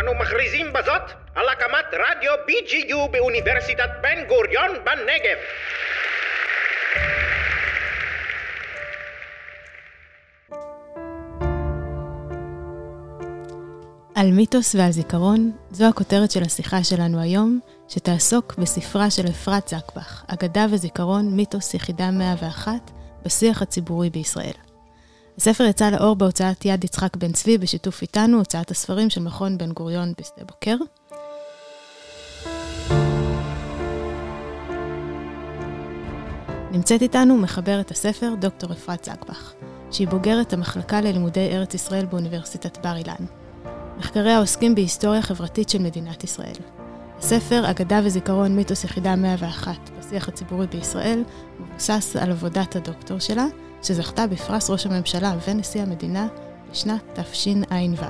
אנו מכריזים בזאת על הקמת רדיו BGU באוניברסיטת בן גוריון בנגב. על מיתוס ועל זיכרון, זו הכותרת של השיחה שלנו היום, שתעסוק בספרה של אפרת זקבח, אגדה וזיכרון, מיתוס יחידה 101, בשיח הציבורי בישראל. הספר יצא לאור בהוצאת יד יצחק בן צבי בשיתוף איתנו, הוצאת הספרים של מכון בן גוריון בשדה בוקר. נמצאת איתנו מחברת הספר דוקטור אפרת זקבח, שהיא בוגרת המחלקה ללימודי ארץ ישראל באוניברסיטת בר אילן. מחקריה עוסקים בהיסטוריה חברתית של מדינת ישראל. הספר, אגדה וזיכרון מיתוס יחידה 101 בשיח הציבורי בישראל, מבוסס על עבודת הדוקטור שלה, שזכתה בפרס ראש הממשלה ונשיא המדינה בשנת תשע"ו.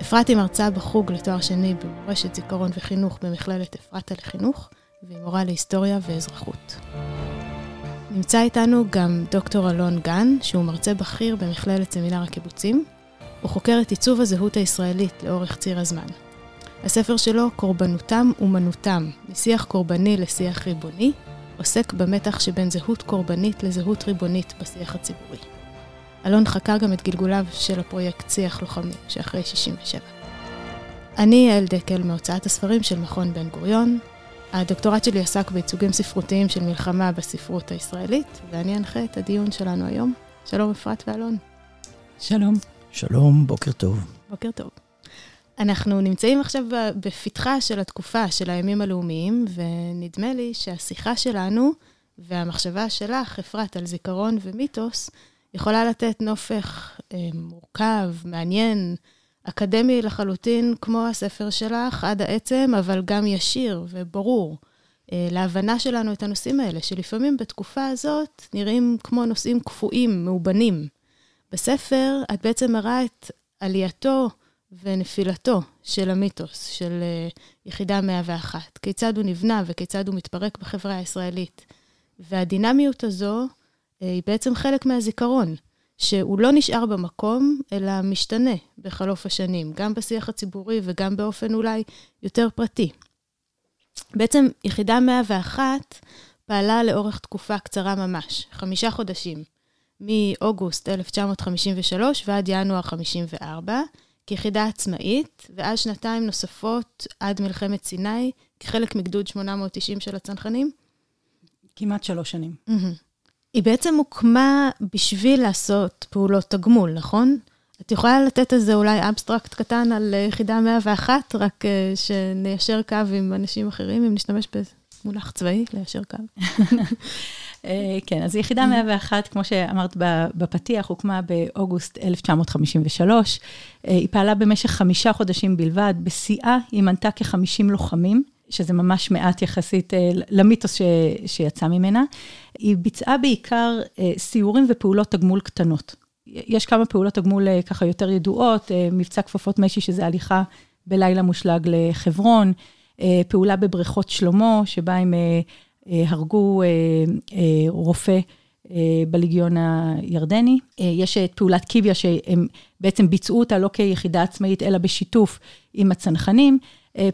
אפרת היא מרצה בחוג לתואר שני במורשת זיכרון וחינוך במכללת אפרתה לחינוך, והיא מורה להיסטוריה ואזרחות. נמצא איתנו גם דוקטור אלון גן, שהוא מרצה בכיר במכללת סמינר הקיבוצים. הוא חוקר את עיצוב הזהות הישראלית לאורך ציר הזמן. הספר שלו, קורבנותם אומנותם, משיח קורבני לשיח ריבוני, עוסק במתח שבין זהות קורבנית לזהות ריבונית בשיח הציבורי. אלון חקר גם את גלגוליו של הפרויקט שיח לוחמים, שאחרי 67. אני יעל דקל מהוצאת הספרים של מכון בן גוריון. הדוקטורט שלי עסק בייצוגים ספרותיים של מלחמה בספרות הישראלית, ואני אנחה את הדיון שלנו היום. שלום אפרת ואלון. שלום. שלום, בוקר טוב. בוקר טוב. אנחנו נמצאים עכשיו בפתחה של התקופה של הימים הלאומיים, ונדמה לי שהשיחה שלנו והמחשבה שלך, אפרת, על זיכרון ומיתוס, יכולה לתת נופך אה, מורכב, מעניין, אקדמי לחלוטין, כמו הספר שלך, עד העצם, אבל גם ישיר וברור, אה, להבנה שלנו את הנושאים האלה, שלפעמים בתקופה הזאת נראים כמו נושאים קפואים, מאובנים. בספר את בעצם מראה את עלייתו ונפילתו של המיתוס, של uh, יחידה 101. כיצד הוא נבנה וכיצד הוא מתפרק בחברה הישראלית. והדינמיות הזו uh, היא בעצם חלק מהזיכרון, שהוא לא נשאר במקום, אלא משתנה בחלוף השנים, גם בשיח הציבורי וגם באופן אולי יותר פרטי. בעצם יחידה 101 פעלה לאורך תקופה קצרה ממש, חמישה חודשים. מאוגוסט 1953 ועד ינואר 54, כיחידה עצמאית, ואז שנתיים נוספות עד מלחמת סיני, כחלק מגדוד 890 של הצנחנים? כמעט שלוש שנים. Mm-hmm. היא בעצם הוקמה בשביל לעשות פעולות תגמול, נכון? את יכולה לתת איזה אולי אבסטרקט קטן על יחידה 101, רק uh, שניישר קו עם אנשים אחרים, אם נשתמש במונח צבאי, ליישר קו. אה, כן, אז יחידה 101, כמו שאמרת בפתיח, הוקמה באוגוסט 1953. אה, היא פעלה במשך חמישה חודשים בלבד. בשיאה היא מנתה כ-50 לוחמים, שזה ממש מעט יחסית אה, למיתוס ש, שיצא ממנה. היא ביצעה בעיקר סיורים ופעולות תגמול קטנות. יש כמה פעולות תגמול ככה יותר ידועות, מבצע כפפות משי, שזה הליכה בלילה מושלג לחברון, פעולה בבריכות שלמה, שבה הם הרגו אה, אה, רופא בליגיון הירדני. יש את פעולת קיביה שהם בעצם ביצעו אותה לא כיחידה עצמאית, אלא בשיתוף עם הצנחנים,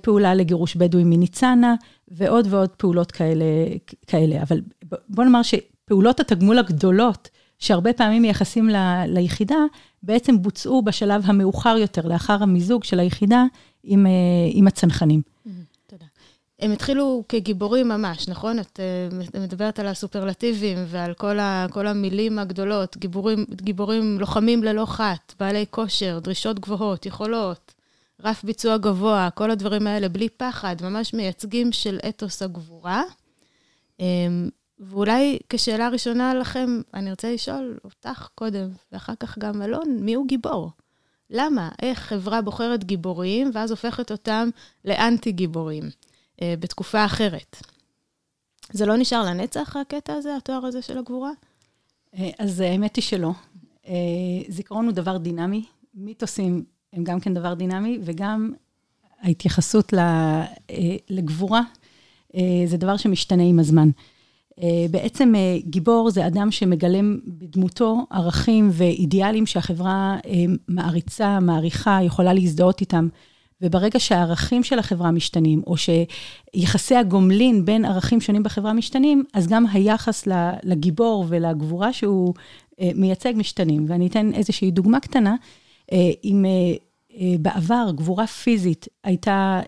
פעולה לגירוש בדואים מניצנה, ועוד ועוד פעולות כאלה. כאלה. אבל בוא נאמר שפעולות התגמול הגדולות, שהרבה פעמים מייחסים ל, ליחידה, בעצם בוצעו בשלב המאוחר יותר, לאחר המיזוג של היחידה עם, עם הצנחנים. הם התחילו כגיבורים ממש, נכון? את uh, מדברת על הסופרלטיבים ועל כל, ה, כל המילים הגדולות, גיבורים, גיבורים לוחמים ללא חת, בעלי כושר, דרישות גבוהות, יכולות, רף ביצוע גבוה, כל הדברים האלה, בלי פחד, ממש מייצגים של אתוס הגבורה. Um, ואולי כשאלה ראשונה לכם, אני רוצה לשאול אותך קודם, ואחר כך גם אלון, מי הוא גיבור? למה? איך חברה בוחרת גיבורים, ואז הופכת אותם לאנטי-גיבורים? אה, בתקופה אחרת. זה לא נשאר לנצח, הקטע הזה, התואר הזה של הגבורה? אה, אז האמת היא שלא. אה, זיכרון הוא דבר דינמי, מיתוסים הם גם כן דבר דינמי, וגם ההתייחסות לגבורה זה דבר שמשתנה עם הזמן. בעצם גיבור זה אדם שמגלם בדמותו ערכים ואידיאלים שהחברה מעריצה, מעריכה, יכולה להזדהות איתם. וברגע שהערכים של החברה משתנים, או שיחסי הגומלין בין ערכים שונים בחברה משתנים, אז גם היחס לגיבור ולגבורה שהוא אה, מייצג משתנים. ואני אתן איזושהי דוגמה קטנה. אה, אם אה, בעבר גבורה פיזית הייתה,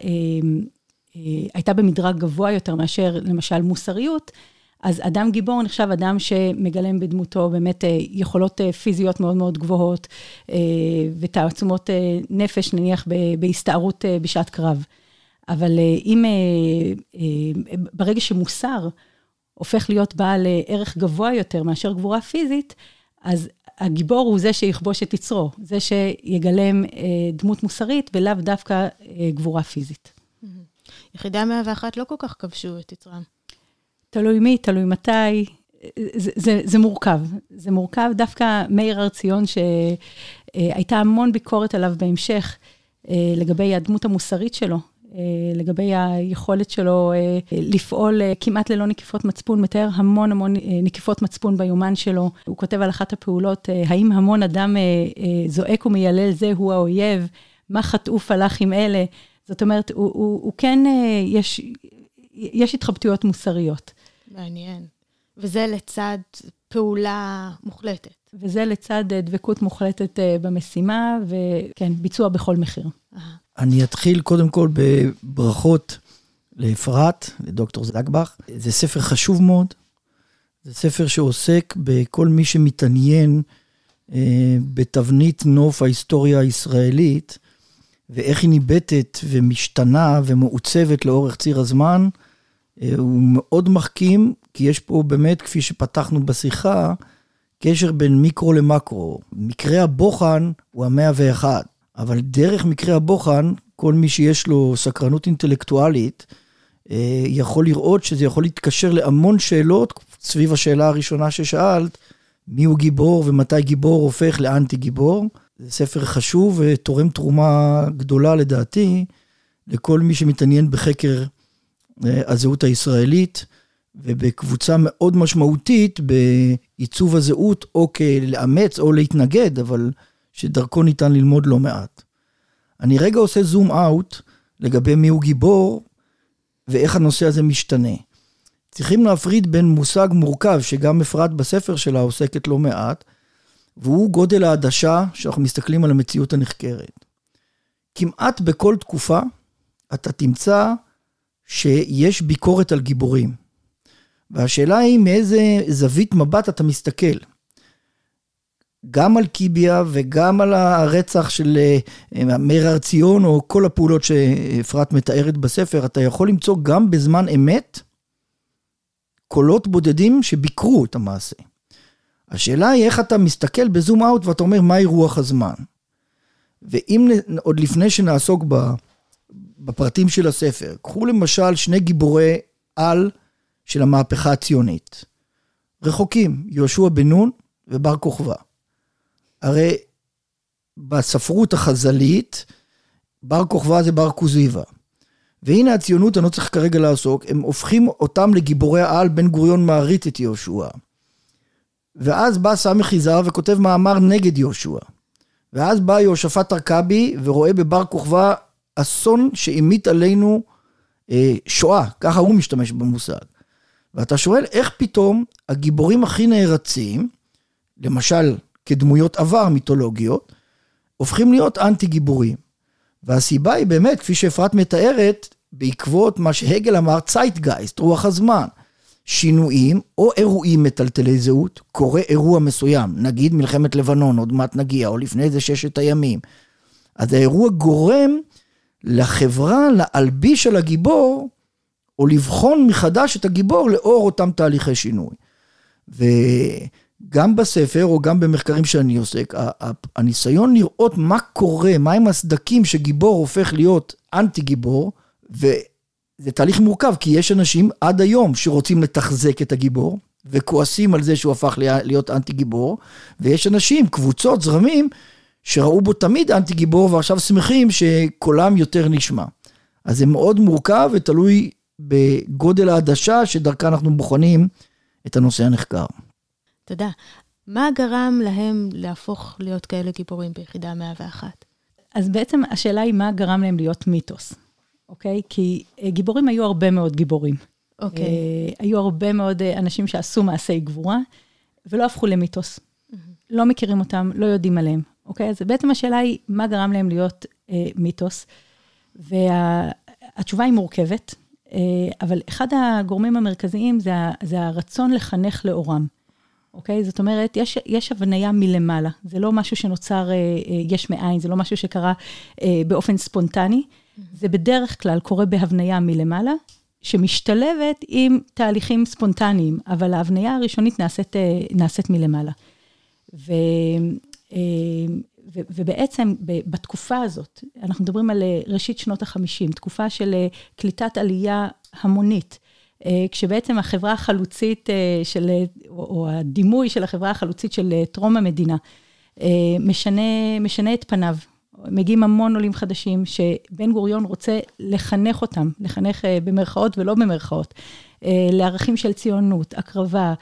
הייתה במדרג גבוה יותר מאשר למשל מוסריות, אז אדם גיבור נחשב אדם שמגלם בדמותו באמת יכולות פיזיות מאוד מאוד גבוהות ותעצומות נפש, נניח בהסתערות בשעת קרב. אבל אם, ברגע שמוסר הופך להיות בעל ערך גבוה יותר מאשר גבורה פיזית, אז הגיבור הוא זה שיכבוש את יצרו, זה שיגלם אה, דמות מוסרית ולאו דווקא אה, גבורה פיזית. יחידה 101 לא כל כך כבשו את יצרם. תלוי מי, תלוי מתי, זה, זה, זה מורכב. זה מורכב, דווקא מאיר הר ציון, שהייתה המון ביקורת עליו בהמשך, אה, לגבי הדמות המוסרית שלו, אה, לגבי היכולת שלו אה, לפעול כמעט ללא נקיפות מצפון, מתאר המון המון נקיפות מצפון ביומן שלו. הוא כותב על אחת הפעולות, האם המון אדם זועק ומיילל זה הוא האויב, מה חטאו פלאחים אלה? זאת אומרת, הוא, הוא, הוא כן, יש, יש התחבטויות מוסריות. מעניין. וזה לצד פעולה מוחלטת. וזה לצד דבקות מוחלטת במשימה, וכן, ביצוע בכל מחיר. אני אתחיל קודם כל בברכות לאפרת, לדוקטור זגבך. זה ספר חשוב מאוד. זה ספר שעוסק בכל מי שמתעניין אה, בתבנית נוף ההיסטוריה הישראלית, ואיך היא ניבטת ומשתנה ומעוצבת לאורך ציר הזמן. אה, הוא מאוד מחכים, כי יש פה באמת, כפי שפתחנו בשיחה, קשר בין מיקרו למקרו. מקרה הבוחן הוא המאה ואחת. אבל דרך מקרה הבוחן, כל מי שיש לו סקרנות אינטלקטואלית, אה, יכול לראות שזה יכול להתקשר להמון שאלות סביב השאלה הראשונה ששאלת, מי הוא גיבור ומתי גיבור הופך לאנטי גיבור. זה ספר חשוב ותורם תרומה גדולה לדעתי לכל מי שמתעניין בחקר הזהות הישראלית ובקבוצה מאוד משמעותית בעיצוב הזהות, או כלאמץ או להתנגד, אבל שדרכו ניתן ללמוד לא מעט. אני רגע עושה זום אאוט לגבי מי הוא גיבור ואיך הנושא הזה משתנה. צריכים להפריד בין מושג מורכב, שגם אפרת בספר שלה עוסקת לא מעט, והוא גודל העדשה שאנחנו מסתכלים על המציאות הנחקרת. כמעט בכל תקופה אתה תמצא שיש ביקורת על גיבורים. והשאלה היא מאיזה זווית מבט אתה מסתכל. גם על קיביה וגם על הרצח של אה, מאיר הר ציון, או כל הפעולות שאפרת מתארת בספר, אתה יכול למצוא גם בזמן אמת קולות בודדים שביקרו את המעשה. השאלה היא איך אתה מסתכל בזום אאוט ואתה אומר, מהי רוח הזמן? ואם עוד לפני שנעסוק בפרטים של הספר, קחו למשל שני גיבורי על של המהפכה הציונית. רחוקים, יהושע בן נון ובר כוכבא. הרי בספרות החז"לית, בר כוכבא זה בר כוזיבא. והנה הציונות, אני לא צריך כרגע לעסוק, הם הופכים אותם לגיבורי העל, בן גוריון מעריץ את יהושע. ואז בא סמך יזהר וכותב מאמר נגד יהושע. ואז בא יהושפט ארכבי ורואה בבר כוכבא אסון שהמיט עלינו אה, שואה, ככה הוא משתמש במושג. ואתה שואל איך פתאום הגיבורים הכי נערצים, למשל כדמויות עבר מיתולוגיות, הופכים להיות אנטי גיבורים. והסיבה היא באמת, כפי שאפרת מתארת, בעקבות מה שהגל אמר, צייטגייסט, רוח הזמן. שינויים או אירועים מטלטלי זהות, קורה אירוע מסוים, נגיד מלחמת לבנון, עוד מעט נגיע, או לפני זה ששת הימים. אז האירוע גורם לחברה להלביש על הגיבור, או לבחון מחדש את הגיבור לאור אותם תהליכי שינוי. ו... גם בספר או גם במחקרים שאני עוסק, הניסיון לראות מה קורה, מהם הסדקים שגיבור הופך להיות אנטי גיבור, וזה תהליך מורכב, כי יש אנשים עד היום שרוצים לתחזק את הגיבור, וכועסים על זה שהוא הפך להיות אנטי גיבור, ויש אנשים, קבוצות, זרמים, שראו בו תמיד אנטי גיבור, ועכשיו שמחים שקולם יותר נשמע. אז זה מאוד מורכב ותלוי בגודל העדשה שדרכה אנחנו בוחנים את הנושא הנחקר. תודה. מה גרם להם להפוך להיות כאלה גיבורים ביחידה 101? אז בעצם השאלה היא מה גרם להם להיות מיתוס, אוקיי? כי אה, גיבורים היו הרבה מאוד גיבורים. אוקיי. אה, היו הרבה מאוד אה, אנשים שעשו מעשי גבורה, ולא הפכו למיתוס. לא מכירים אותם, לא יודעים עליהם, אוקיי? אז בעצם השאלה היא, מה גרם להם להיות אה, מיתוס? והתשובה היא מורכבת, אה, אבל אחד הגורמים המרכזיים זה, זה הרצון לחנך לאורם, אוקיי? זאת אומרת, יש, יש הבניה מלמעלה, זה לא משהו שנוצר אה, אה, יש מאין, זה לא משהו שקרה אה, באופן ספונטני, זה בדרך כלל קורה בהבניה מלמעלה, שמשתלבת עם תהליכים ספונטניים, אבל ההבניה הראשונית נעשית, אה, נעשית מלמעלה. ו, ובעצם ב- בתקופה הזאת, אנחנו מדברים על אה, ראשית שנות ה-50, תקופה של אה, קליטת עלייה המונית, אה, כשבעצם החברה החלוצית של, או, הדימוי של החברה החלוצית של טרום המדינה, משנה, משנה את פניו. מגיעים המון עולים חדשים, שבן גוריון רוצה לחנך אותם, לחנך במרכאות ולא במרכאות, לערכים של ציונות, הקרבה,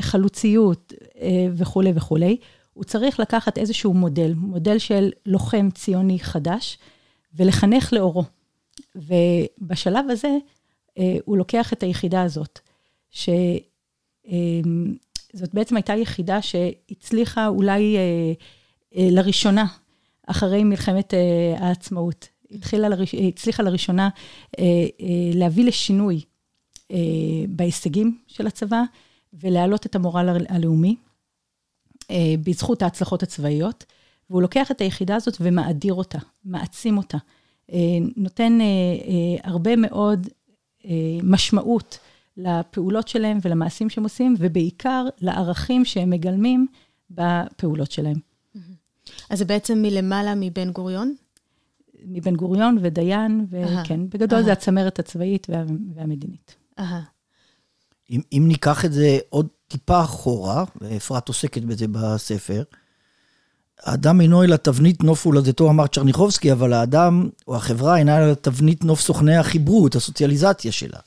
חלוציות אה, וכולי וכולי. הוא צריך לקחת איזשהו מודל, מודל של לוחם ציוני חדש, ולחנך לאורו. ובשלב הזה, אה, הוא לוקח את היחידה הזאת, שזאת בעצם הייתה יחידה שהצליחה אולי אה, אה, לראשונה, אחרי מלחמת אה, העצמאות. התחילה, הצליחה לראשונה אה, אה, להביא לשינוי אה, בהישגים של הצבא, ולהעלות את המורל הל- הלאומי, אה, בזכות ההצלחות הצבאיות, והוא לוקח את היחידה הזאת ומאדיר אותה, מעצים אותה. אה, נותן אה, אה, הרבה מאוד אה, משמעות לפעולות שלהם ולמעשים שהם עושים, ובעיקר לערכים שהם מגלמים בפעולות שלהם. אז זה בעצם מלמעלה מבן גוריון? מבן גוריון ודיין. וכן, בגדול. זה הצמרת הצבאית וה, והמדינית. אהה. אם, אם ניקח את זה עוד טיפה אחורה, ואפרת עוסקת בזה בספר, האדם אינו אלא תבנית נוף הולדתו, אמר צ'רניחובסקי, אבל האדם או החברה אינה אלא תבנית נוף סוכני החיברות, הסוציאליזציה שלה.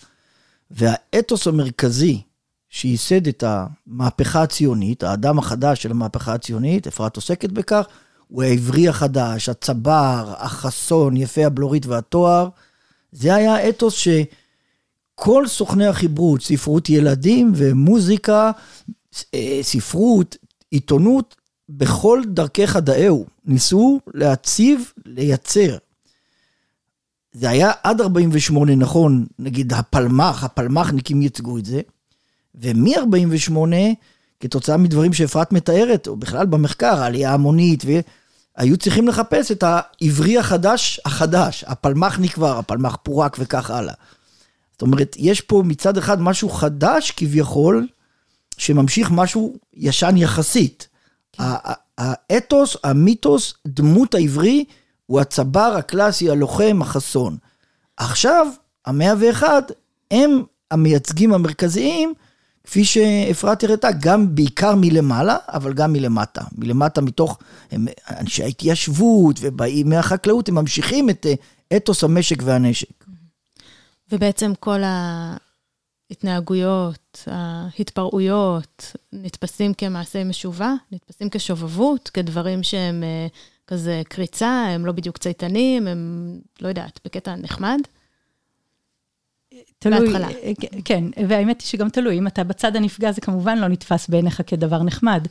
והאתוס המרכזי שייסד את המהפכה הציונית, האדם החדש של המהפכה הציונית, אפרת עוסקת בכך, הוא העברי החדש, הצבר, החסון, יפה הבלורית והתואר. זה היה האתוס. כל סוכני החיברות, ספרות ילדים ומוזיקה, אה, ספרות, עיתונות, בכל דרכי חדאהו, ניסו להציב, לייצר. זה היה עד 48, נכון, נגיד הפלמ"ח, הפלמ"חניקים ייצגו את זה, ומ-48, כתוצאה מדברים שאפרת מתארת, או בכלל במחקר, העלייה ההמונית, היו צריכים לחפש את העברי החדש, החדש, הפלמ"חניק כבר, הפלמ"ח פורק וכך הלאה. זאת אומרת, יש פה מצד אחד משהו חדש כביכול, שממשיך משהו ישן יחסית. ה- האתוס, המיתוס, דמות העברי, הוא הצבר הקלאסי, הלוחם, החסון. עכשיו, המאה ואחד, הם המייצגים המרכזיים, כפי שאפרת הראתה, גם בעיקר מלמעלה, אבל גם מלמטה. מלמטה מתוך הם, אנשי ההתיישבות ובאים מהחקלאות, הם ממשיכים את אה, אתוס המשק והנשק. ובעצם כל ההתנהגויות, ההתפרעויות, נתפסים כמעשי משובה, נתפסים כשובבות, כדברים שהם אה, כזה קריצה, הם לא בדיוק צייתנים, הם, לא יודעת, בקטע נחמד. תלוי, בהתחלה. אה, כן, והאמת היא שגם תלוי, אם אתה בצד הנפגע זה כמובן לא נתפס בעיניך כדבר נחמד,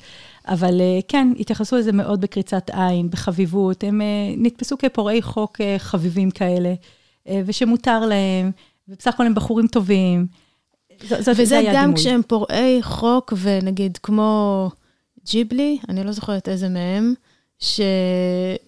אבל אה, כן, התייחסו לזה מאוד בקריצת עין, בחביבות, הם נתפסו כפורעי חוק חביבים כאלה, ושמותר להם, ובסך הכל הם בחורים טובים. ז- זאת, וזה גם הדימוי. כשהם פורעי חוק, ונגיד כמו ג'יבלי, אני לא זוכרת איזה מהם, ש...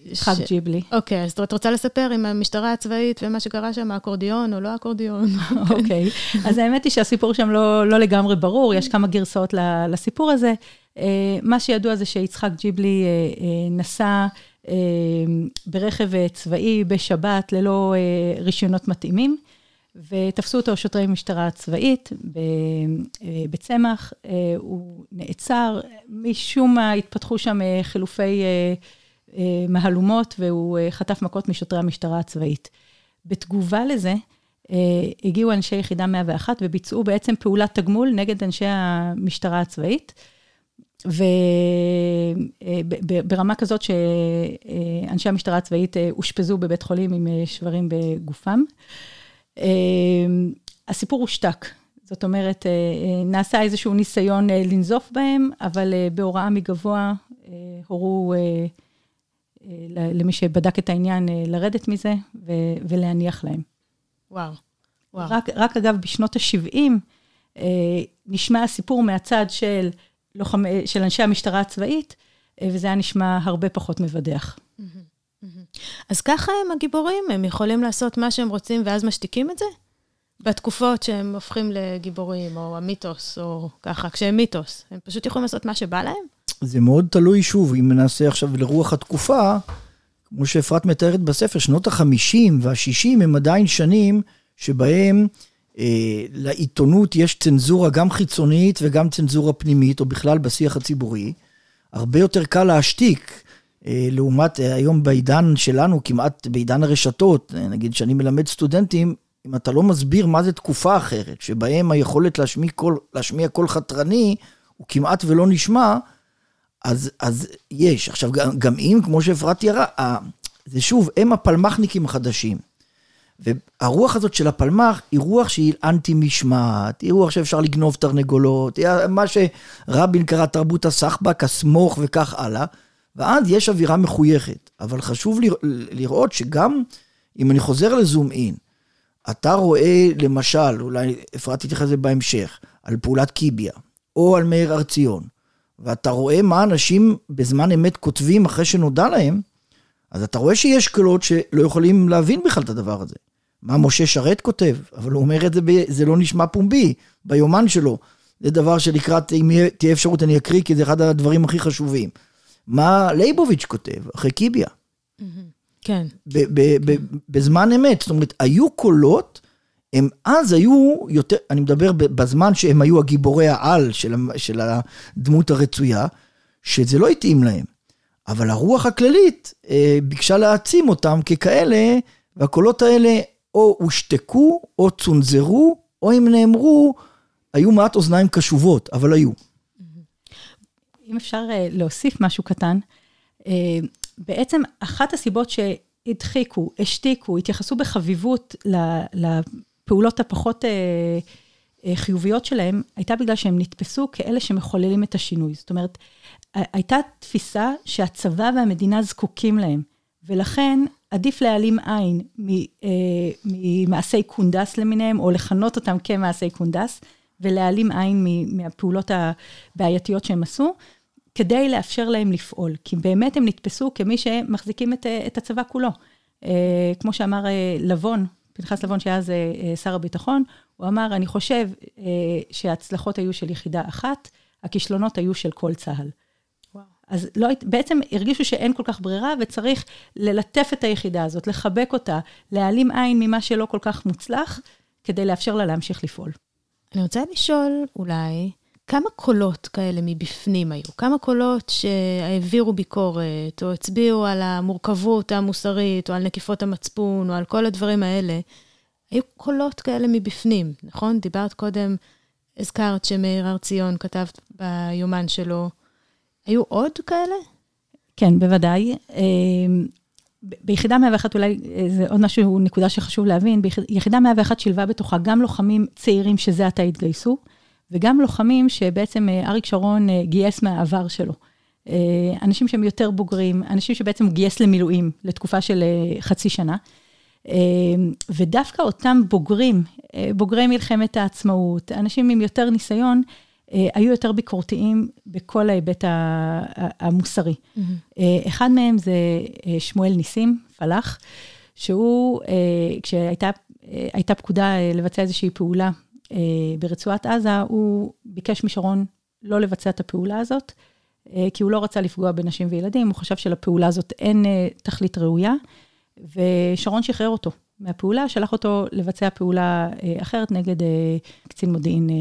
יצחק ש- ג'יבלי. אוקיי, אז את רוצה לספר עם המשטרה הצבאית ומה שקרה שם, האקורדיון או לא האקורדיון? אוקיי, אז האמת היא שהסיפור שם לא, לא לגמרי ברור, יש כמה גרסאות לסיפור הזה. אה, מה שידוע זה שיצחק ג'יבלי אה, אה, נסע ברכב צבאי בשבת ללא רישיונות מתאימים, ותפסו אותו שוטרי משטרה צבאית אה, בצמח, אה, הוא נעצר, משום מה התפתחו שם אה, חילופי מהלומות, והוא חטף מכות משוטרי המשטרה הצבאית. בתגובה לזה, הגיעו אנשי יחידה 101 וביצעו בעצם פעולת תגמול נגד אנשי המשטרה הצבאית. וברמה כזאת שאנשי המשטרה הצבאית אושפזו בבית חולים עם שברים בגופם. הסיפור הושתק. זאת אומרת, נעשה איזשהו ניסיון לנזוף בהם, אבל בהוראה מגבוה הורו למי שבדק את העניין לרדת מזה ולהניח להם. וואו. וואו. רק, רק אגב, בשנות ה-70 נשמע הסיפור מהצד של, לוחמ... של אנשי המשטרה הצבאית, וזה היה נשמע הרבה פחות מבדח. אז ככה הם הגיבורים, הם יכולים לעשות מה שהם רוצים ואז משתיקים את זה? בתקופות שהם הופכים לגיבורים, או המיתוס, או ככה, כשהם מיתוס, הם פשוט יכולים לעשות מה שבא להם? זה מאוד תלוי, שוב, אם נעשה עכשיו לרוח התקופה, כמו שאפרת מתארת בספר, שנות ה-50 וה-60 הם עדיין שנים שבהם אה, לעיתונות יש צנזורה גם חיצונית וגם צנזורה פנימית, או בכלל בשיח הציבורי. הרבה יותר קל להשתיק, לעומת אה, היום בעידן שלנו, כמעט בעידן הרשתות, אה, נגיד שאני מלמד סטודנטים, אם אתה לא מסביר מה זה תקופה אחרת, שבהם היכולת להשמיע קול, להשמיע קול חתרני, הוא כמעט ולא נשמע, אז, אז יש. עכשיו, גם, גם אם, כמו שאפרת תיארה, זה שוב, הם הפלמחניקים החדשים. והרוח הזאת של הפלמ"ח היא רוח שהיא אנטי משמעת, היא רוח שאפשר לגנוב תרנגולות, היא מה שרבין קרא תרבות הסחבק, הסמוך וכך הלאה, ואז יש אווירה מחויכת. אבל חשוב לראות שגם אם אני חוזר לזום אין, אתה רואה למשל, אולי אפרת תתייחס לזה בהמשך, על פעולת קיביה, או על מאיר הר ציון, ואתה רואה מה אנשים בזמן אמת כותבים אחרי שנודע להם, אז אתה רואה שיש קולות שלא יכולים להבין בכלל את הדבר הזה. מה משה שרת כותב, אבל הוא אומר את זה, זה לא נשמע פומבי, ביומן שלו. זה דבר שלקראת, אם תהיה אפשרות אני אקריא, כי זה אחד הדברים הכי חשובים. מה לייבוביץ' כותב, אחרי קיביה. כן. בזמן אמת, זאת אומרת, היו קולות, הם אז היו יותר, אני מדבר בזמן שהם היו הגיבורי העל של, של הדמות הרצויה, שזה לא התאים להם. אבל הרוח הכללית אה, ביקשה להעצים אותם ככאלה, והקולות האלה או הושתקו, או צונזרו, או אם נאמרו, היו מעט אוזניים קשובות, אבל היו. אם אפשר אה, להוסיף משהו קטן, אה, בעצם אחת הסיבות שהדחיקו, השתיקו, התייחסו בחביבות לפעולות הפחות אה, חיוביות שלהם, הייתה בגלל שהם נתפסו כאלה שמחוללים את השינוי. זאת אומרת, הייתה תפיסה שהצבא והמדינה זקוקים להם, ולכן עדיף להעלים עין ממעשי קונדס למיניהם, או לכנות אותם כמעשי קונדס, ולהעלים עין מהפעולות הבעייתיות שהם עשו, כדי לאפשר להם לפעול. כי באמת הם נתפסו כמי שמחזיקים את, את הצבא כולו. אה, כמו שאמר אה, לבון, פנחס לבון, שהיה אז שר הביטחון, הוא אמר, אני חושב שההצלחות היו של יחידה אחת, הכישלונות היו של כל צה"ל. אז לא, בעצם הרגישו שאין כל כך ברירה, וצריך ללטף את היחידה הזאת, לחבק אותה, להעלים עין ממה שלא כל כך מוצלח, כדי לאפשר לה להמשיך לפעול. אני רוצה לשאול, אולי, כמה קולות כאלה מבפנים היו? כמה קולות שהעבירו ביקורת, או הצביעו על המורכבות המוסרית, או על נקיפות המצפון, או על כל הדברים האלה? היו קולות כאלה מבפנים, נכון? דיברת קודם, הזכרת שמאיר הר ציון כתב ביומן שלו, היו עוד כאלה? כן, בוודאי. אמ, ביחידה 101, אולי אה, זה עוד משהו, נקודה שחשוב להבין, ביחידה 101 שילבה בתוכה גם לוחמים צעירים שזה עתה התגייסו, וגם לוחמים שבעצם אה, אריק שרון אה, גייס מהעבר שלו. אנשים שהם יותר בוגרים, אנשים שבעצם גייס למילואים לתקופה של חצי שנה. ודווקא אותם בוגרים, בוגרי מלחמת העצמאות, אנשים עם יותר ניסיון, אה, היו יותר ביקורתיים בכל ההיבט המוסרי. Mm-hmm. אחד מהם זה אה, שמואל ניסים, פלאח, שהוא, כשהייתה פקודה לבצע איזושהי פעולה ברצועת עזה, הוא ביקש משרון לא לבצע את הפעולה הזאת, כי הוא לא רצה לפגוע בנשים וילדים, הוא חשב שלפעולה הזאת אין תכלית ראויה, ושרון שחרר אותו. מהפעולה, שלח אותו לבצע פעולה אה, אחרת נגד אה, קצין מודיעין, אה,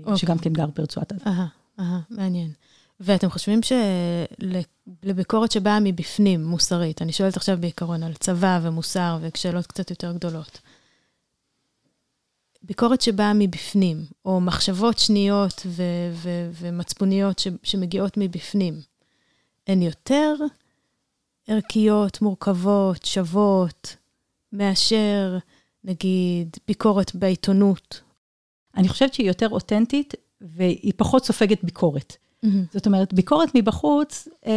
אוקיי. שגם כן גר ברצועת עזה. אהה, אהה, מעניין. ואתם חושבים שלביקורת שבאה מבפנים, מוסרית, אני שואלת עכשיו בעיקרון על צבא ומוסר ושאלות קצת יותר גדולות. ביקורת שבאה מבפנים, או מחשבות שניות ו- ו- ומצפוניות ש- שמגיעות מבפנים, הן יותר ערכיות, מורכבות, שוות, מאשר, נגיד, ביקורת בעיתונות. אני חושבת שהיא יותר אותנטית, והיא פחות סופגת ביקורת. Mm-hmm. זאת אומרת, ביקורת מבחוץ, אה,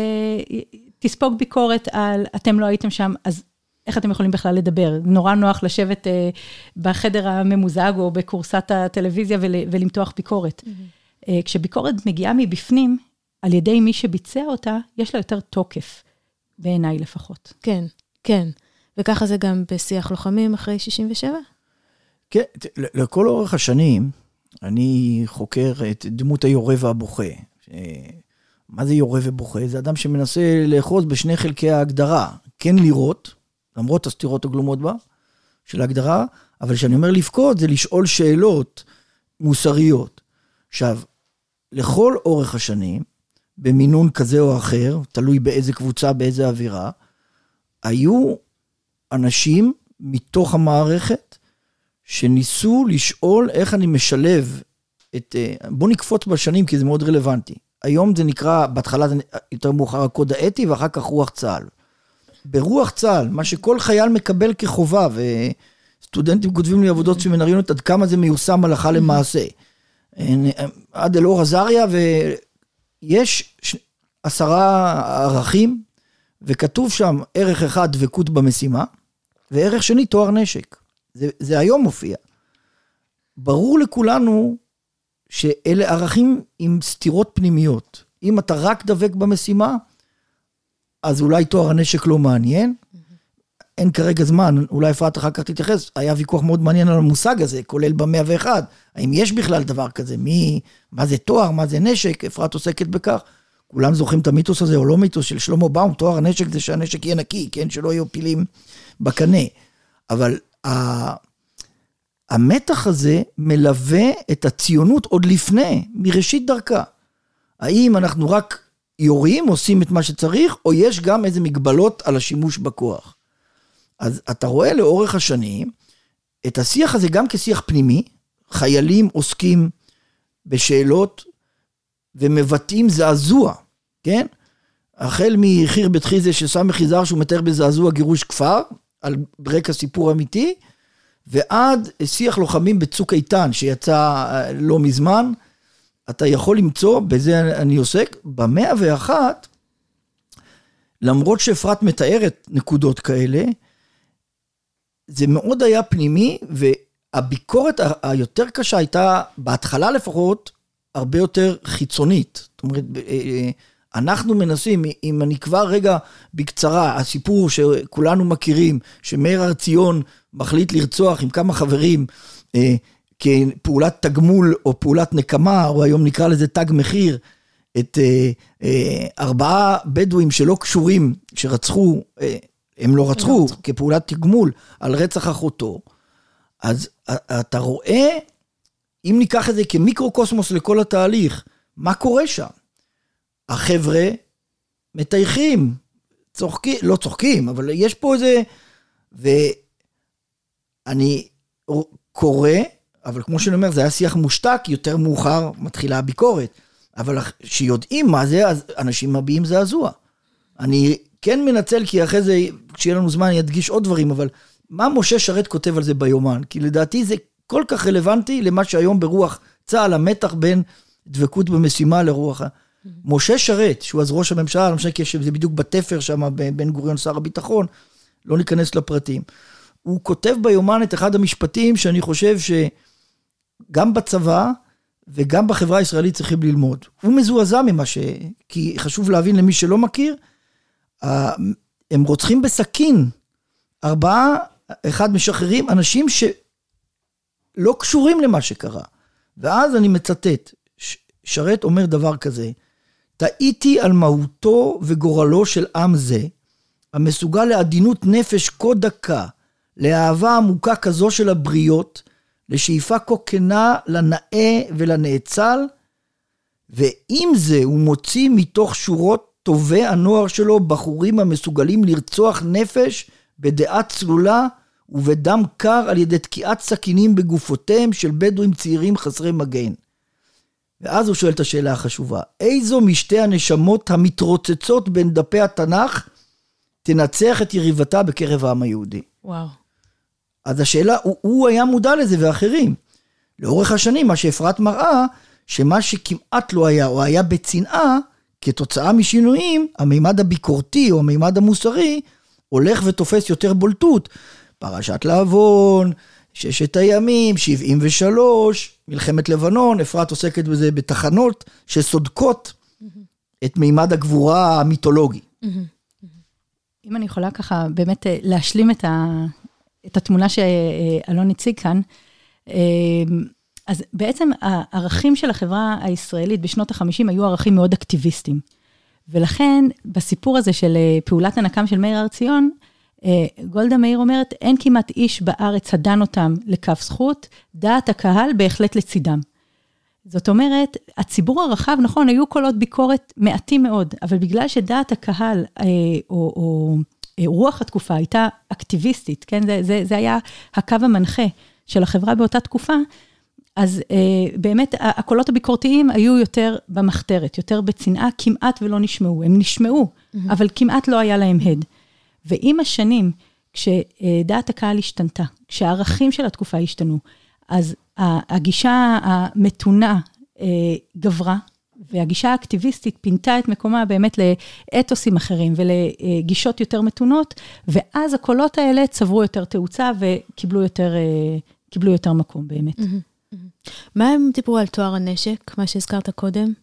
תספוג ביקורת על אתם לא הייתם שם, אז איך אתם יכולים בכלל לדבר? נורא נוח לשבת אה, בחדר הממוזג או בכורסת הטלוויזיה ול, ולמתוח ביקורת. Mm-hmm. אה, כשביקורת מגיעה מבפנים, על ידי מי שביצע אותה, יש לה יותר תוקף, בעיניי לפחות. כן, כן. וככה זה גם בשיח לוחמים אחרי 67? כן, לכל אורך השנים, אני חוקר את דמות היורה והבוכה. מה זה יורה ובוכה? זה אדם שמנסה לאחוז בשני חלקי ההגדרה. כן לראות, למרות הסתירות הגלומות בה, של ההגדרה, אבל כשאני אומר לבכות, זה לשאול שאלות מוסריות. עכשיו, לכל אורך השנים, במינון כזה או אחר, תלוי באיזה קבוצה, באיזה אווירה, היו אנשים מתוך המערכת שניסו לשאול איך אני משלב את... אה, בוא נקפוץ בשנים, כי זה מאוד רלוונטי. היום זה נקרא, בהתחלה זה יותר מאוחר הקוד האתי, ואחר כך רוח צה"ל. ברוח צה"ל, מה שכל חייל מקבל כחובה, וסטודנטים כותבים לי עבודות סמינריונות עד כמה זה מיושם הלכה למעשה. עד אלאור עזריה, ויש עשרה ערכים, וכתוב שם ערך אחד דבקות במשימה, וערך שני תואר נשק. זה, זה היום מופיע. ברור לכולנו שאלה ערכים עם סתירות פנימיות. אם אתה רק דבק במשימה, אז אולי תואר הנשק לא מעניין. אין כרגע זמן, אולי אפרת אחר כך תתייחס, היה ויכוח מאוד מעניין על המושג הזה, כולל במאה ואחד. האם יש בכלל דבר כזה? מי, מה זה תואר, מה זה נשק? אפרת עוסקת בכך. כולם זוכרים את המיתוס הזה או לא מיתוס של שלמה באום, תואר הנשק זה שהנשק יהיה נקי, כן? שלא יהיו פילים בקנה. אבל המתח הזה מלווה את הציונות עוד לפני, מראשית דרכה. האם אנחנו רק יורים, עושים את מה שצריך, או יש גם איזה מגבלות על השימוש בכוח. אז אתה רואה לאורך השנים את השיח הזה גם כשיח פנימי, חיילים עוסקים בשאלות ומבטאים זעזוע, כן? החל מחיר בית חיזה של סמך יזהר שהוא מתאר בזעזוע גירוש כפר, על רקע סיפור אמיתי, ועד שיח לוחמים בצוק איתן, שיצא אה, לא מזמן, אתה יכול למצוא, בזה אני עוסק, במאה ואחת, למרות שאפרת מתארת נקודות כאלה, זה מאוד היה פנימי, והביקורת היותר קשה הייתה, בהתחלה לפחות, הרבה יותר חיצונית. זאת אומרת, אה, אה, אנחנו מנסים, אם אני כבר רגע בקצרה, הסיפור שכולנו מכירים, שמאיר הר ציון מחליט לרצוח עם כמה חברים אה, כפעולת תגמול או פעולת נקמה, או היום נקרא לזה תג מחיר, את אה, אה, ארבעה בדואים שלא קשורים, שרצחו, אה, הם לא רצחו, לא כפעולת תגמול על רצח אחותו, אז אתה רואה, אם ניקח את זה כמיקרוקוסמוס לכל התהליך, מה קורה שם? החבר'ה מטייחים, צוחקים, לא צוחקים, אבל יש פה איזה... ואני קורא, אבל כמו שאני אומר, זה היה שיח מושתק, יותר מאוחר מתחילה הביקורת. אבל כשיודעים מה זה, אז אנשים מביעים זעזוע. אני כן מנצל, כי אחרי זה, כשיהיה לנו זמן, אני אדגיש עוד דברים, אבל מה משה שרת כותב על זה ביומן? כי לדעתי זה כל כך רלוונטי למה שהיום ברוח צה"ל, המתח בין דבקות במשימה לרוח ה... משה שרת, שהוא אז ראש הממשלה, לא משנה כי זה בדיוק בתפר שם, בן גוריון שר הביטחון, לא ניכנס לפרטים. הוא כותב ביומן את אחד המשפטים שאני חושב שגם בצבא וגם בחברה הישראלית צריכים ללמוד. הוא מזועזע ממה ש... כי חשוב להבין למי שלא מכיר, הם רוצחים בסכין. ארבעה, אחד משחררים אנשים שלא קשורים למה שקרה. ואז אני מצטט, שרת אומר דבר כזה, טעיתי על מהותו וגורלו של עם זה, המסוגל לעדינות נפש כה דקה, לאהבה עמוקה כזו של הבריות, לשאיפה כה כנה לנאה ולנאצל, ועם זה הוא מוציא מתוך שורות טובי הנוער שלו בחורים המסוגלים לרצוח נפש בדעה צלולה ובדם קר על ידי תקיעת סכינים בגופותיהם של בדואים צעירים חסרי מגן. ואז הוא שואל את השאלה החשובה, איזו משתי הנשמות המתרוצצות בין דפי התנ"ך תנצח את יריבתה בקרב העם היהודי? וואו. אז השאלה, הוא, הוא היה מודע לזה ואחרים. לאורך השנים, מה שאפרת מראה, שמה שכמעט לא היה, או היה בצנעה, כתוצאה משינויים, המימד הביקורתי או המימד המוסרי, הולך ותופס יותר בולטות. פרשת לעוון, ששת הימים, 73, מלחמת לבנון, אפרת עוסקת בזה בתחנות שסודקות את מימד הגבורה המיתולוגי. אם אני יכולה ככה באמת אה, להשלים את, ה, את התמונה שאלון הציג כאן, אה, אז בעצם הערכים של החברה הישראלית בשנות ה-50 היו ערכים מאוד אקטיביסטיים. ולכן, בסיפור הזה של אה, פעולת הנקם של מאיר הר ציון, אה, גולדה מאיר אומרת, אין כמעט איש בארץ הדן אותם לכף זכות, דעת הקהל בהחלט לצידם. זאת אומרת, הציבור הרחב, נכון, היו קולות ביקורת מעטים מאוד, אבל בגלל שדעת הקהל, אה, או או רוח התקופה הייתה אקטיביסטית, כן? זה, זה, זה היה הקו המנחה של החברה באותה תקופה, אז אה, באמת הקולות הביקורתיים היו יותר במחתרת, יותר בצנעה, כמעט ולא נשמעו. הם נשמעו, mm-hmm. אבל כמעט לא היה להם הד. ועם השנים, כשדעת הקהל השתנתה, כשהערכים של התקופה השתנו, אז הגישה המתונה אה, גברה, והגישה האקטיביסטית פינתה את מקומה באמת לאתוסים אחרים ולגישות יותר מתונות, ואז הקולות האלה צברו יותר תאוצה וקיבלו יותר, אה, יותר מקום באמת. מה הם דיברו על טוהר הנשק, מה שהזכרת קודם?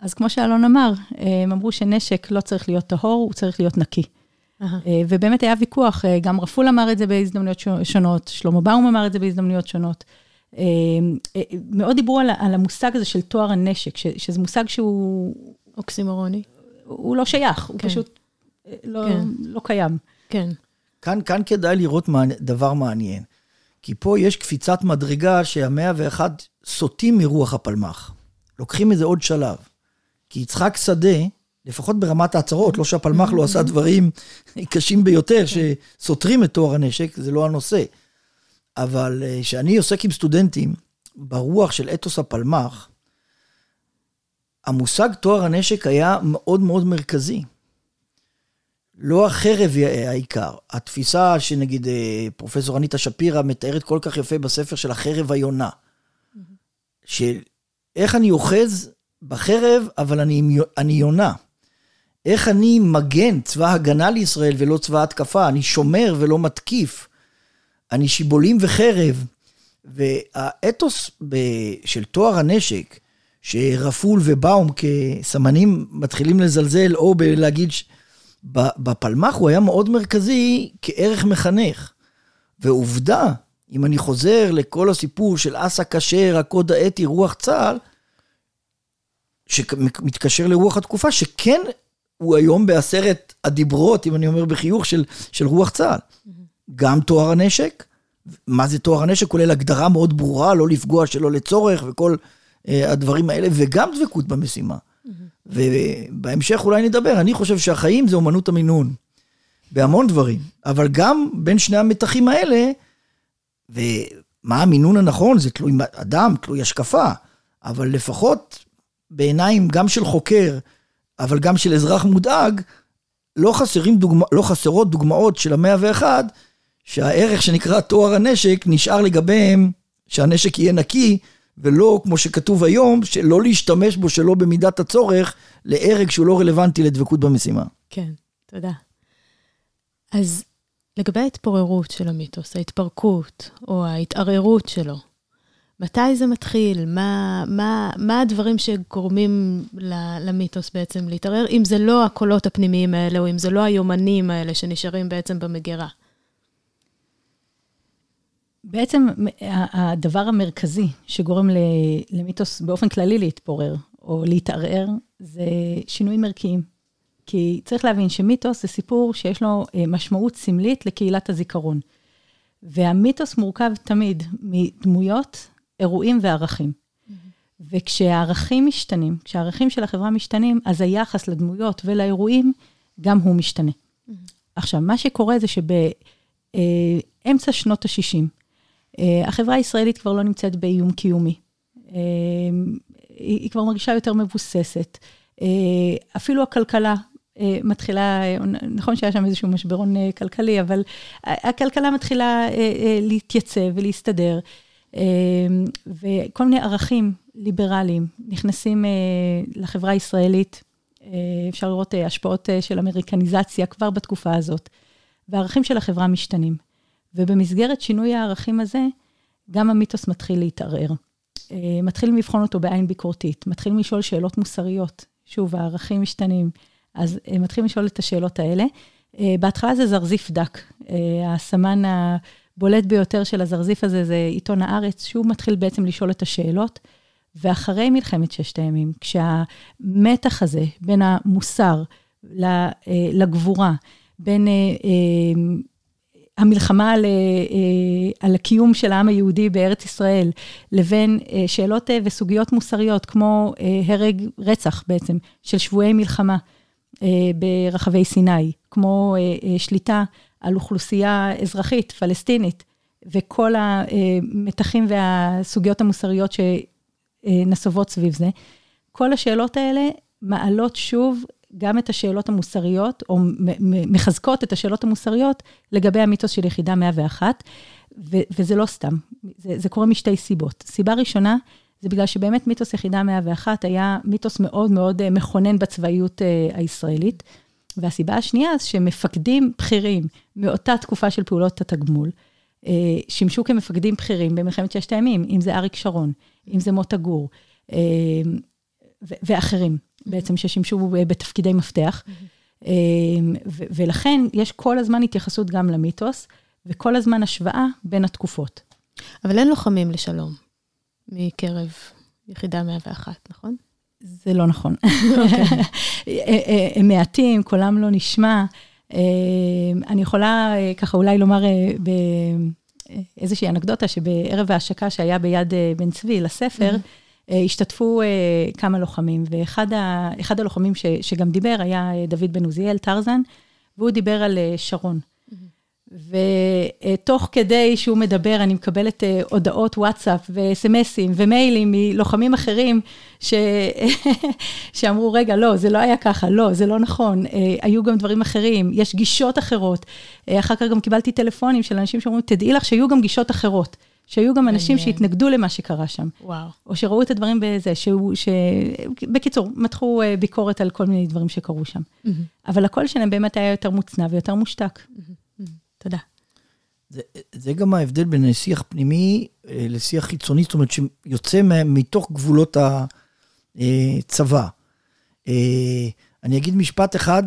אז כמו שאלון אמר, הם אמרו שנשק לא צריך להיות טהור, הוא צריך להיות נקי. אה, ובאמת היה ויכוח, אה, גם רפול אמר את זה בהזדמנויות שונות, שלמה באום אמר את זה בהזדמנויות שונות. אה, מאוד דיברו על, על המושג הזה של טוהר הנשק, ש, שזה מושג שהוא... אוקסימורוני. הוא לא שייך, כן. הוא פשוט לא, כן. לא קיים. כן. כאן, כאן כדאי לראות דבר מעניין. כי פה יש קפיצת מדרגה שהמאה ואחד סוטים מרוח הפלמ"ח. לוקחים איזה עוד שלב. כי יצחק שדה, לפחות ברמת ההצהרות, לא שהפלמ"ח לא עשה דברים קשים ביותר שסותרים את טוהר הנשק, זה לא הנושא. אבל אה, כשאני עוסק עם סטודנטים ברוח של אתוס הפלמ"ח, המושג טוהר הנשק היה מאוד מאוד מרכזי. לא החרב היא העיקר. התפיסה שנגיד אה, פרופסור אניטה שפירא מתארת כל כך יפה בספר של החרב היונה. של איך אני אוחז בחרב, אבל אני, אני יונה. איך אני מגן צבא הגנה לישראל ולא צבא התקפה, אני שומר ולא מתקיף, אני שיבולים וחרב. והאתוס של טוהר הנשק, שרפול ובאום כסמנים מתחילים לזלזל, או בלהגיד, בפלמ"ח הוא היה מאוד מרכזי כערך מחנך. ועובדה, אם אני חוזר לכל הסיפור של אסא כשר, הקוד האתי, רוח צה"ל, שמתקשר לרוח התקופה, שכן הוא היום בעשרת הדיברות, אם אני אומר בחיוך, של, של רוח צה"ל. Mm-hmm. גם טוהר הנשק, מה זה טוהר הנשק, כולל הגדרה מאוד ברורה, לא לפגוע שלא לצורך וכל uh, הדברים האלה, וגם דבקות במשימה. Mm-hmm. ובהמשך אולי נדבר, אני חושב שהחיים זה אומנות המינון, בהמון דברים, אבל גם בין שני המתחים האלה, ומה המינון הנכון, זה תלוי אדם, תלוי השקפה, אבל לפחות בעיניים גם של חוקר, אבל גם של אזרח מודאג, לא, חסרים דוגמא, לא חסרות דוגמאות של המאה ואחד, שהערך שנקרא טוהר הנשק נשאר לגביהם שהנשק יהיה נקי, ולא כמו שכתוב היום, שלא להשתמש בו שלא במידת הצורך, להרג שהוא לא רלוונטי לדבקות במשימה. כן, תודה. אז לגבי ההתפוררות של המיתוס, ההתפרקות או ההתערערות שלו, מתי זה מתחיל? מה, מה, מה הדברים שגורמים למיתוס בעצם להתערער, אם זה לא הקולות הפנימיים האלה, או אם זה לא היומנים האלה שנשארים בעצם במגירה? בעצם הדבר המרכזי שגורם למיתוס באופן כללי להתפורר או להתערער, זה שינויים ערכיים. כי צריך להבין שמיתוס זה סיפור שיש לו אה, משמעות סמלית לקהילת הזיכרון. והמיתוס מורכב תמיד מדמויות אירועים וערכים. Mm-hmm. וכשהערכים משתנים, כשהערכים של החברה משתנים, אז היחס לדמויות ולאירועים, גם הוא משתנה. Mm-hmm. עכשיו, מה שקורה זה אמצע שנות ה-60. החברה הישראלית כבר לא נמצאת באיום קיומי. היא כבר מרגישה יותר מבוססת. אפילו הכלכלה מתחילה, נכון שהיה שם איזשהו משברון כלכלי, אבל הכלכלה מתחילה להתייצב ולהסתדר. וכל מיני ערכים ליברליים נכנסים לחברה הישראלית. אפשר לראות השפעות של אמריקניזציה כבר בתקופה הזאת, והערכים של החברה משתנים. ובמסגרת שינוי הערכים הזה, גם המיתוס מתחיל להתערער. מתחילים לבחון אותו בעין ביקורתית, מתחילים לשאול שאלות מוסריות. שוב, הערכים משתנים, אז מתחילים לשאול את השאלות האלה. בהתחלה זה זרזיף דק, הסמן הבולט ביותר של הזרזיף הזה זה עיתון הארץ, שהוא מתחיל בעצם לשאול את השאלות. ואחרי מלחמת ששת הימים, כשהמתח הזה בין המוסר לגבורה, בין המלחמה על, על הקיום של העם היהודי בארץ ישראל, לבין שאלות וסוגיות מוסריות, כמו הרג, רצח בעצם, של שבויי מלחמה ברחבי סיני, כמו שליטה על אוכלוסייה אזרחית, פלסטינית, וכל המתחים והסוגיות המוסריות שנסובות סביב זה. כל השאלות האלה מעלות שוב גם את השאלות המוסריות, או מחזקות את השאלות המוסריות לגבי המיתוס של יחידה 101, ו- וזה לא סתם, זה, זה קורה משתי סיבות. סיבה ראשונה, זה בגלל שבאמת מיתוס יחידה 101 היה מיתוס מאוד מאוד מכונן בצבאיות הישראלית. והסיבה השנייה, שמפקדים בכירים מאותה תקופה של פעולות התגמול, שימשו כמפקדים בכירים במלחמת ששת הימים, אם זה אריק שרון, אם זה מוטה גור, ואחרים. בעצם ששימשו בתפקידי מפתח. ולכן יש כל הזמן התייחסות גם למיתוס, וכל הזמן השוואה בין התקופות. אבל אין לוחמים לשלום מקרב יחידה 101, נכון? זה לא נכון. הם מעטים, קולם לא נשמע. אני יכולה ככה אולי לומר באיזושהי אנקדוטה, שבערב ההשקה שהיה ביד בן צבי לספר, השתתפו כמה לוחמים, ואחד הלוחמים ש, שגם דיבר היה דוד בן עוזיאל, טרזן, והוא דיבר על שרון. ותוך כדי שהוא מדבר, אני מקבלת הודעות וואטסאפ וסמסים ומיילים מלוחמים אחרים, ש... שאמרו, רגע, לא, זה לא היה ככה, לא, זה לא נכון, היו גם דברים אחרים, יש גישות אחרות. אחר כך גם קיבלתי טלפונים של אנשים שאומרים, תדעי לך שהיו גם גישות אחרות. שהיו גם אנשים שהתנגדו למה שקרה שם. וואו. או שראו את הדברים בזה, שהוא, ש... בקיצור, מתחו ביקורת על כל מיני דברים שקרו שם. Mm-hmm. אבל הקול שלהם באמת היה יותר מוצנע ויותר מושתק. Mm-hmm. תודה. זה, זה גם ההבדל בין שיח פנימי לשיח חיצוני, זאת אומרת, שיוצא מתוך גבולות הצבא. אני אגיד משפט אחד,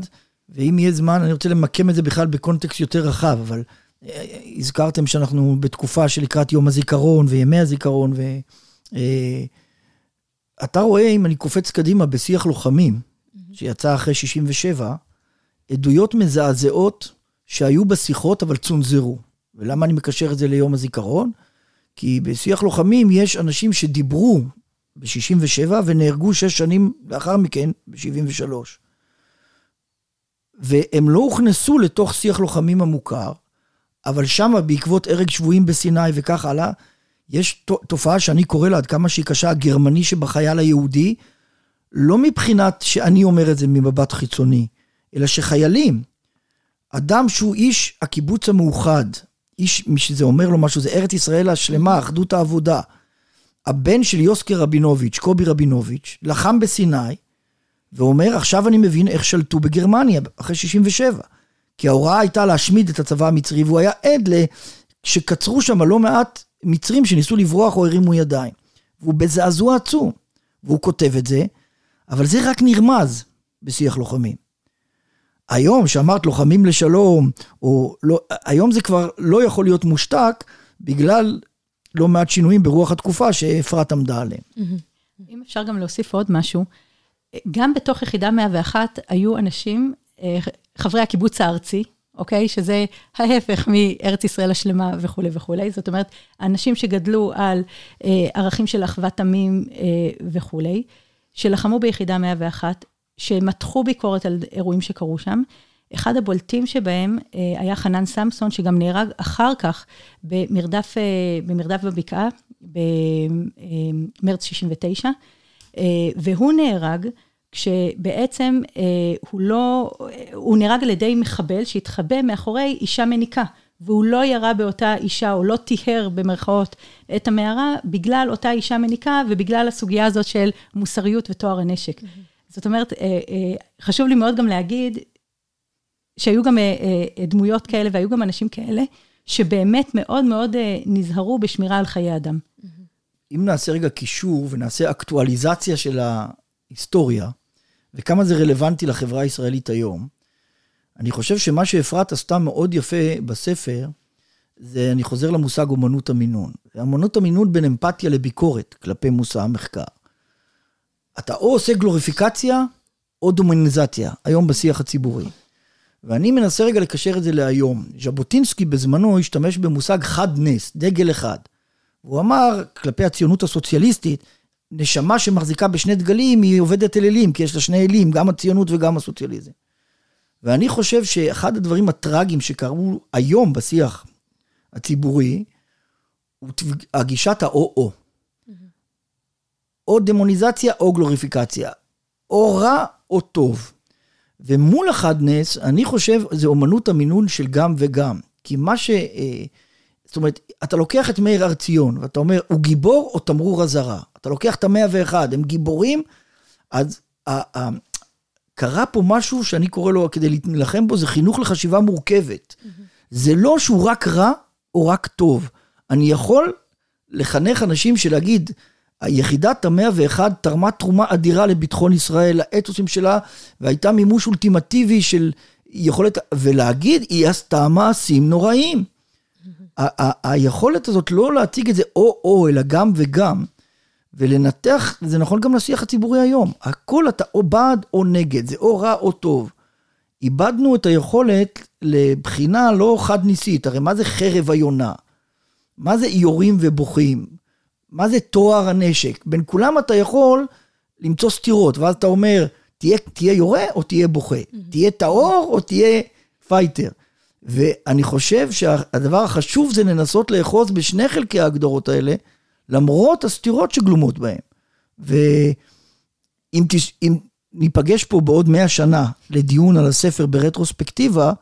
ואם יהיה זמן, אני רוצה למקם את זה בכלל בקונטקסט יותר רחב, אבל הזכרתם שאנחנו בתקופה שלקראת יום הזיכרון וימי הזיכרון, ואתה רואה, אם אני קופץ קדימה בשיח לוחמים, שיצא אחרי 67, עדויות מזעזעות שהיו בשיחות אבל צונזרו. ולמה אני מקשר את זה ליום הזיכרון? כי בשיח לוחמים יש אנשים שדיברו ב-67 ונהרגו שש שנים לאחר מכן, ב-73. והם לא הוכנסו לתוך שיח לוחמים המוכר, אבל שמה, בעקבות הרג שבויים בסיני וכך הלאה, יש תופעה שאני קורא לה, עד כמה שהיא קשה, הגרמני שבחייל היהודי, לא מבחינת שאני אומר את זה ממבט חיצוני, אלא שחיילים, אדם שהוא איש הקיבוץ המאוחד, איש, מי שזה אומר לו משהו, זה ארץ ישראל השלמה, אחדות העבודה. הבן של יוסקר רבינוביץ', קובי רבינוביץ', לחם בסיני, ואומר, עכשיו אני מבין איך שלטו בגרמניה, אחרי 67. כי ההוראה הייתה להשמיד את הצבא המצרי, והוא היה עד שקצרו שם לא מעט מצרים שניסו לברוח או הרימו ידיים. והוא בזעזוע עצום. והוא כותב את זה, אבל זה רק נרמז בשיח לוחמים. היום, שאמרת לוחמים לשלום, או לא, היום זה כבר לא יכול להיות מושתק, בגלל לא מעט שינויים ברוח התקופה שאפרת עמדה עליהם. אם אפשר גם להוסיף עוד משהו, גם בתוך יחידה 101 היו אנשים, חברי הקיבוץ הארצי, אוקיי? שזה ההפך מארץ ישראל השלמה וכולי וכולי. זאת אומרת, אנשים שגדלו על אה, ערכים של אחוות עמים אה, וכולי, שלחמו ביחידה 101, שמתחו ביקורת על אירועים שקרו שם, אחד הבולטים שבהם היה חנן סמסון, שגם נהרג אחר כך במרדף, במרדף בבקעה, במרץ 69, והוא נהרג כשבעצם הוא לא, הוא נהרג על ידי מחבל שהתחבא מאחורי אישה מניקה. והוא לא ירה באותה אישה, או לא טיהר במרכאות את המערה, בגלל אותה אישה מניקה ובגלל הסוגיה הזאת של מוסריות וטוהר הנשק. Mm-hmm. זאת אומרת, אה, אה, חשוב לי מאוד גם להגיד שהיו גם אה, דמויות כאלה והיו גם אנשים כאלה, שבאמת מאוד מאוד נזהרו בשמירה על חיי אדם. אם נעשה רגע קישור ונעשה אקטואליזציה של ההיסטוריה, וכמה זה רלוונטי לחברה הישראלית היום, אני חושב שמה שאפרת עשתה מאוד יפה בספר, זה, אני חוזר למושג אומנות המינון. אומנות המינון בין אמפתיה לביקורת כלפי מושא המחקר. אתה או עושה גלוריפיקציה או דומניזציה, היום בשיח הציבורי. ואני מנסה רגע לקשר את זה להיום. ז'בוטינסקי בזמנו השתמש במושג חד נס, דגל אחד. הוא אמר כלפי הציונות הסוציאליסטית, נשמה שמחזיקה בשני דגלים היא עובדת אלילים, כי יש לה שני אלים, גם הציונות וגם הסוציאליזם. ואני חושב שאחד הדברים הטראגיים שקרו היום בשיח הציבורי, הוא הגישת האו-או. או דמוניזציה או גלוריפיקציה. או רע או טוב. ומול החדנס, אני חושב, זה אומנות המינון של גם וגם. כי מה ש... אה, זאת אומרת, אתה לוקח את מאיר הר ציון, ואתה אומר, הוא גיבור או תמרור אזהרה? אתה לוקח את המאה ואחד, הם גיבורים, אז קרה פה משהו שאני קורא לו, כדי להילחם בו, זה חינוך לחשיבה מורכבת. Mm-hmm. זה לא שהוא רק רע או רק טוב. אני יכול לחנך אנשים שלהגיד, יחידת המאה ואחד תרמה תרומה אדירה לביטחון ישראל, לאתוסים שלה, והייתה מימוש אולטימטיבי של יכולת, ולהגיד, היא עשתה מעשים נוראים. היכולת הזאת לא להציג את זה או-או, אלא גם וגם, ולנתח, זה נכון גם לשיח הציבורי היום. הכל אתה או בעד או נגד, זה או רע או טוב. איבדנו את היכולת לבחינה לא חד-ממדית, הרי מה זה חרב היונה? מה זה יורים ובוכים? מה זה טוהר הנשק? בין כולם אתה יכול למצוא סתירות, ואז אתה אומר, תהיה, תהיה יורה או תהיה בוכה? Mm-hmm. תהיה טהור או תהיה fighter? ואני חושב שהדבר החשוב זה לנסות לאחוז בשני חלקי ההגדרות האלה, למרות הסתירות שגלומות בהם. ואם תש... ניפגש פה בעוד מאה שנה לדיון על הספר ברטרוספקטיבה,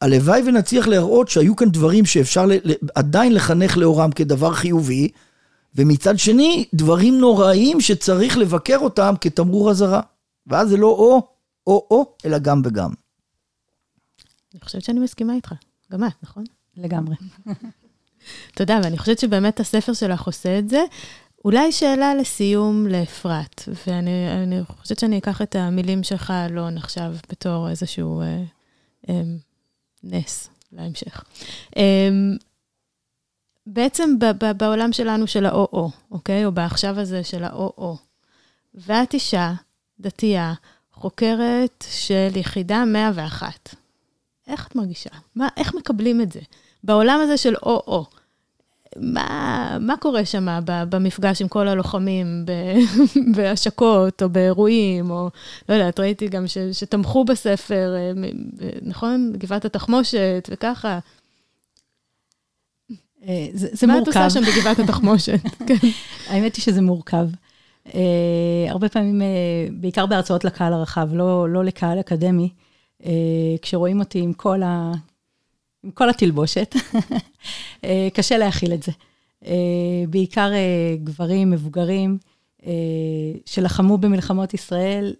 הלוואי ונצליח להראות שהיו כאן דברים שאפשר ל... עדיין לחנך לאורם כדבר חיובי, ומצד שני, דברים נוראים שצריך לבקר אותם כתמרור אזהרה. ואז זה לא או, או-או, אלא גם וגם. אני חושבת שאני מסכימה איתך. גם את, נכון? לגמרי. תודה, ואני חושבת שבאמת הספר שלך עושה את זה. אולי שאלה לסיום לאפרת, ואני חושבת שאני אקח את המילים שלך, אלון, עכשיו בתור איזשהו אה, אה, נס להמשך. אה, בעצם ב- ב- בעולם שלנו של האו-או, אוקיי? או בעכשיו הזה של האו-או. ואת אישה, דתייה, חוקרת של יחידה 101. איך את מרגישה? מה, איך מקבלים את זה? בעולם הזה של או-או, מה, מה קורה שם במפגש עם כל הלוחמים בהשקות או באירועים, או לא יודעת, ראיתי גם ש, שתמכו בספר, אה, נכון? גבעת התחמושת וככה. אה, זה, זה מה מורכב. מה את עושה שם בגבעת התחמושת? כן. האמת היא שזה מורכב. Uh, הרבה פעמים, uh, בעיקר בהרצאות לקהל הרחב, לא, לא לקהל אקדמי, uh, כשרואים אותי עם כל ה... עם כל התלבושת, אה, קשה להכיל את זה. אה, בעיקר אה, גברים, מבוגרים, שלחמו במלחמות ישראל,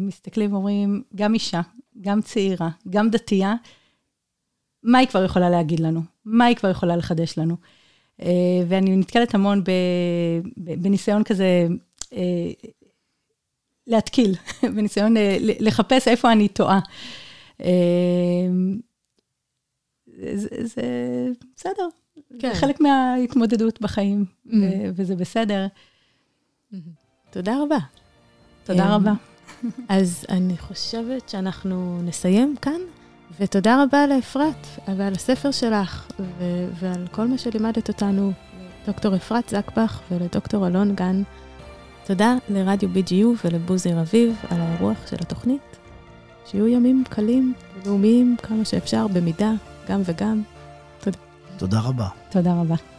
מסתכלים ואומרים, גם אישה, גם צעירה, גם דתייה, מה היא כבר יכולה להגיד לנו? מה היא כבר יכולה לחדש לנו? ואני נתקלת המון בניסיון כזה להתקיל, בניסיון לחפש איפה אני טועה. זה, זה בסדר, כן. זה חלק מההתמודדות בחיים, mm-hmm. וזה בסדר. Mm-hmm. תודה רבה. תודה אמ, רבה. אז אני חושבת שאנחנו נסיים כאן, ותודה רבה לאפרת ועל הספר שלך, ו- ועל כל מה שלימדת אותנו, לדוקטור אפרת זקבך ולדוקטור אלון גן. תודה לרדיו BGU ולבוזי רביב על האירוח של התוכנית. שיהיו ימים קלים ולאומיים כמה שאפשר, במידה, גם וגם. תודה רבה. תודה רבה.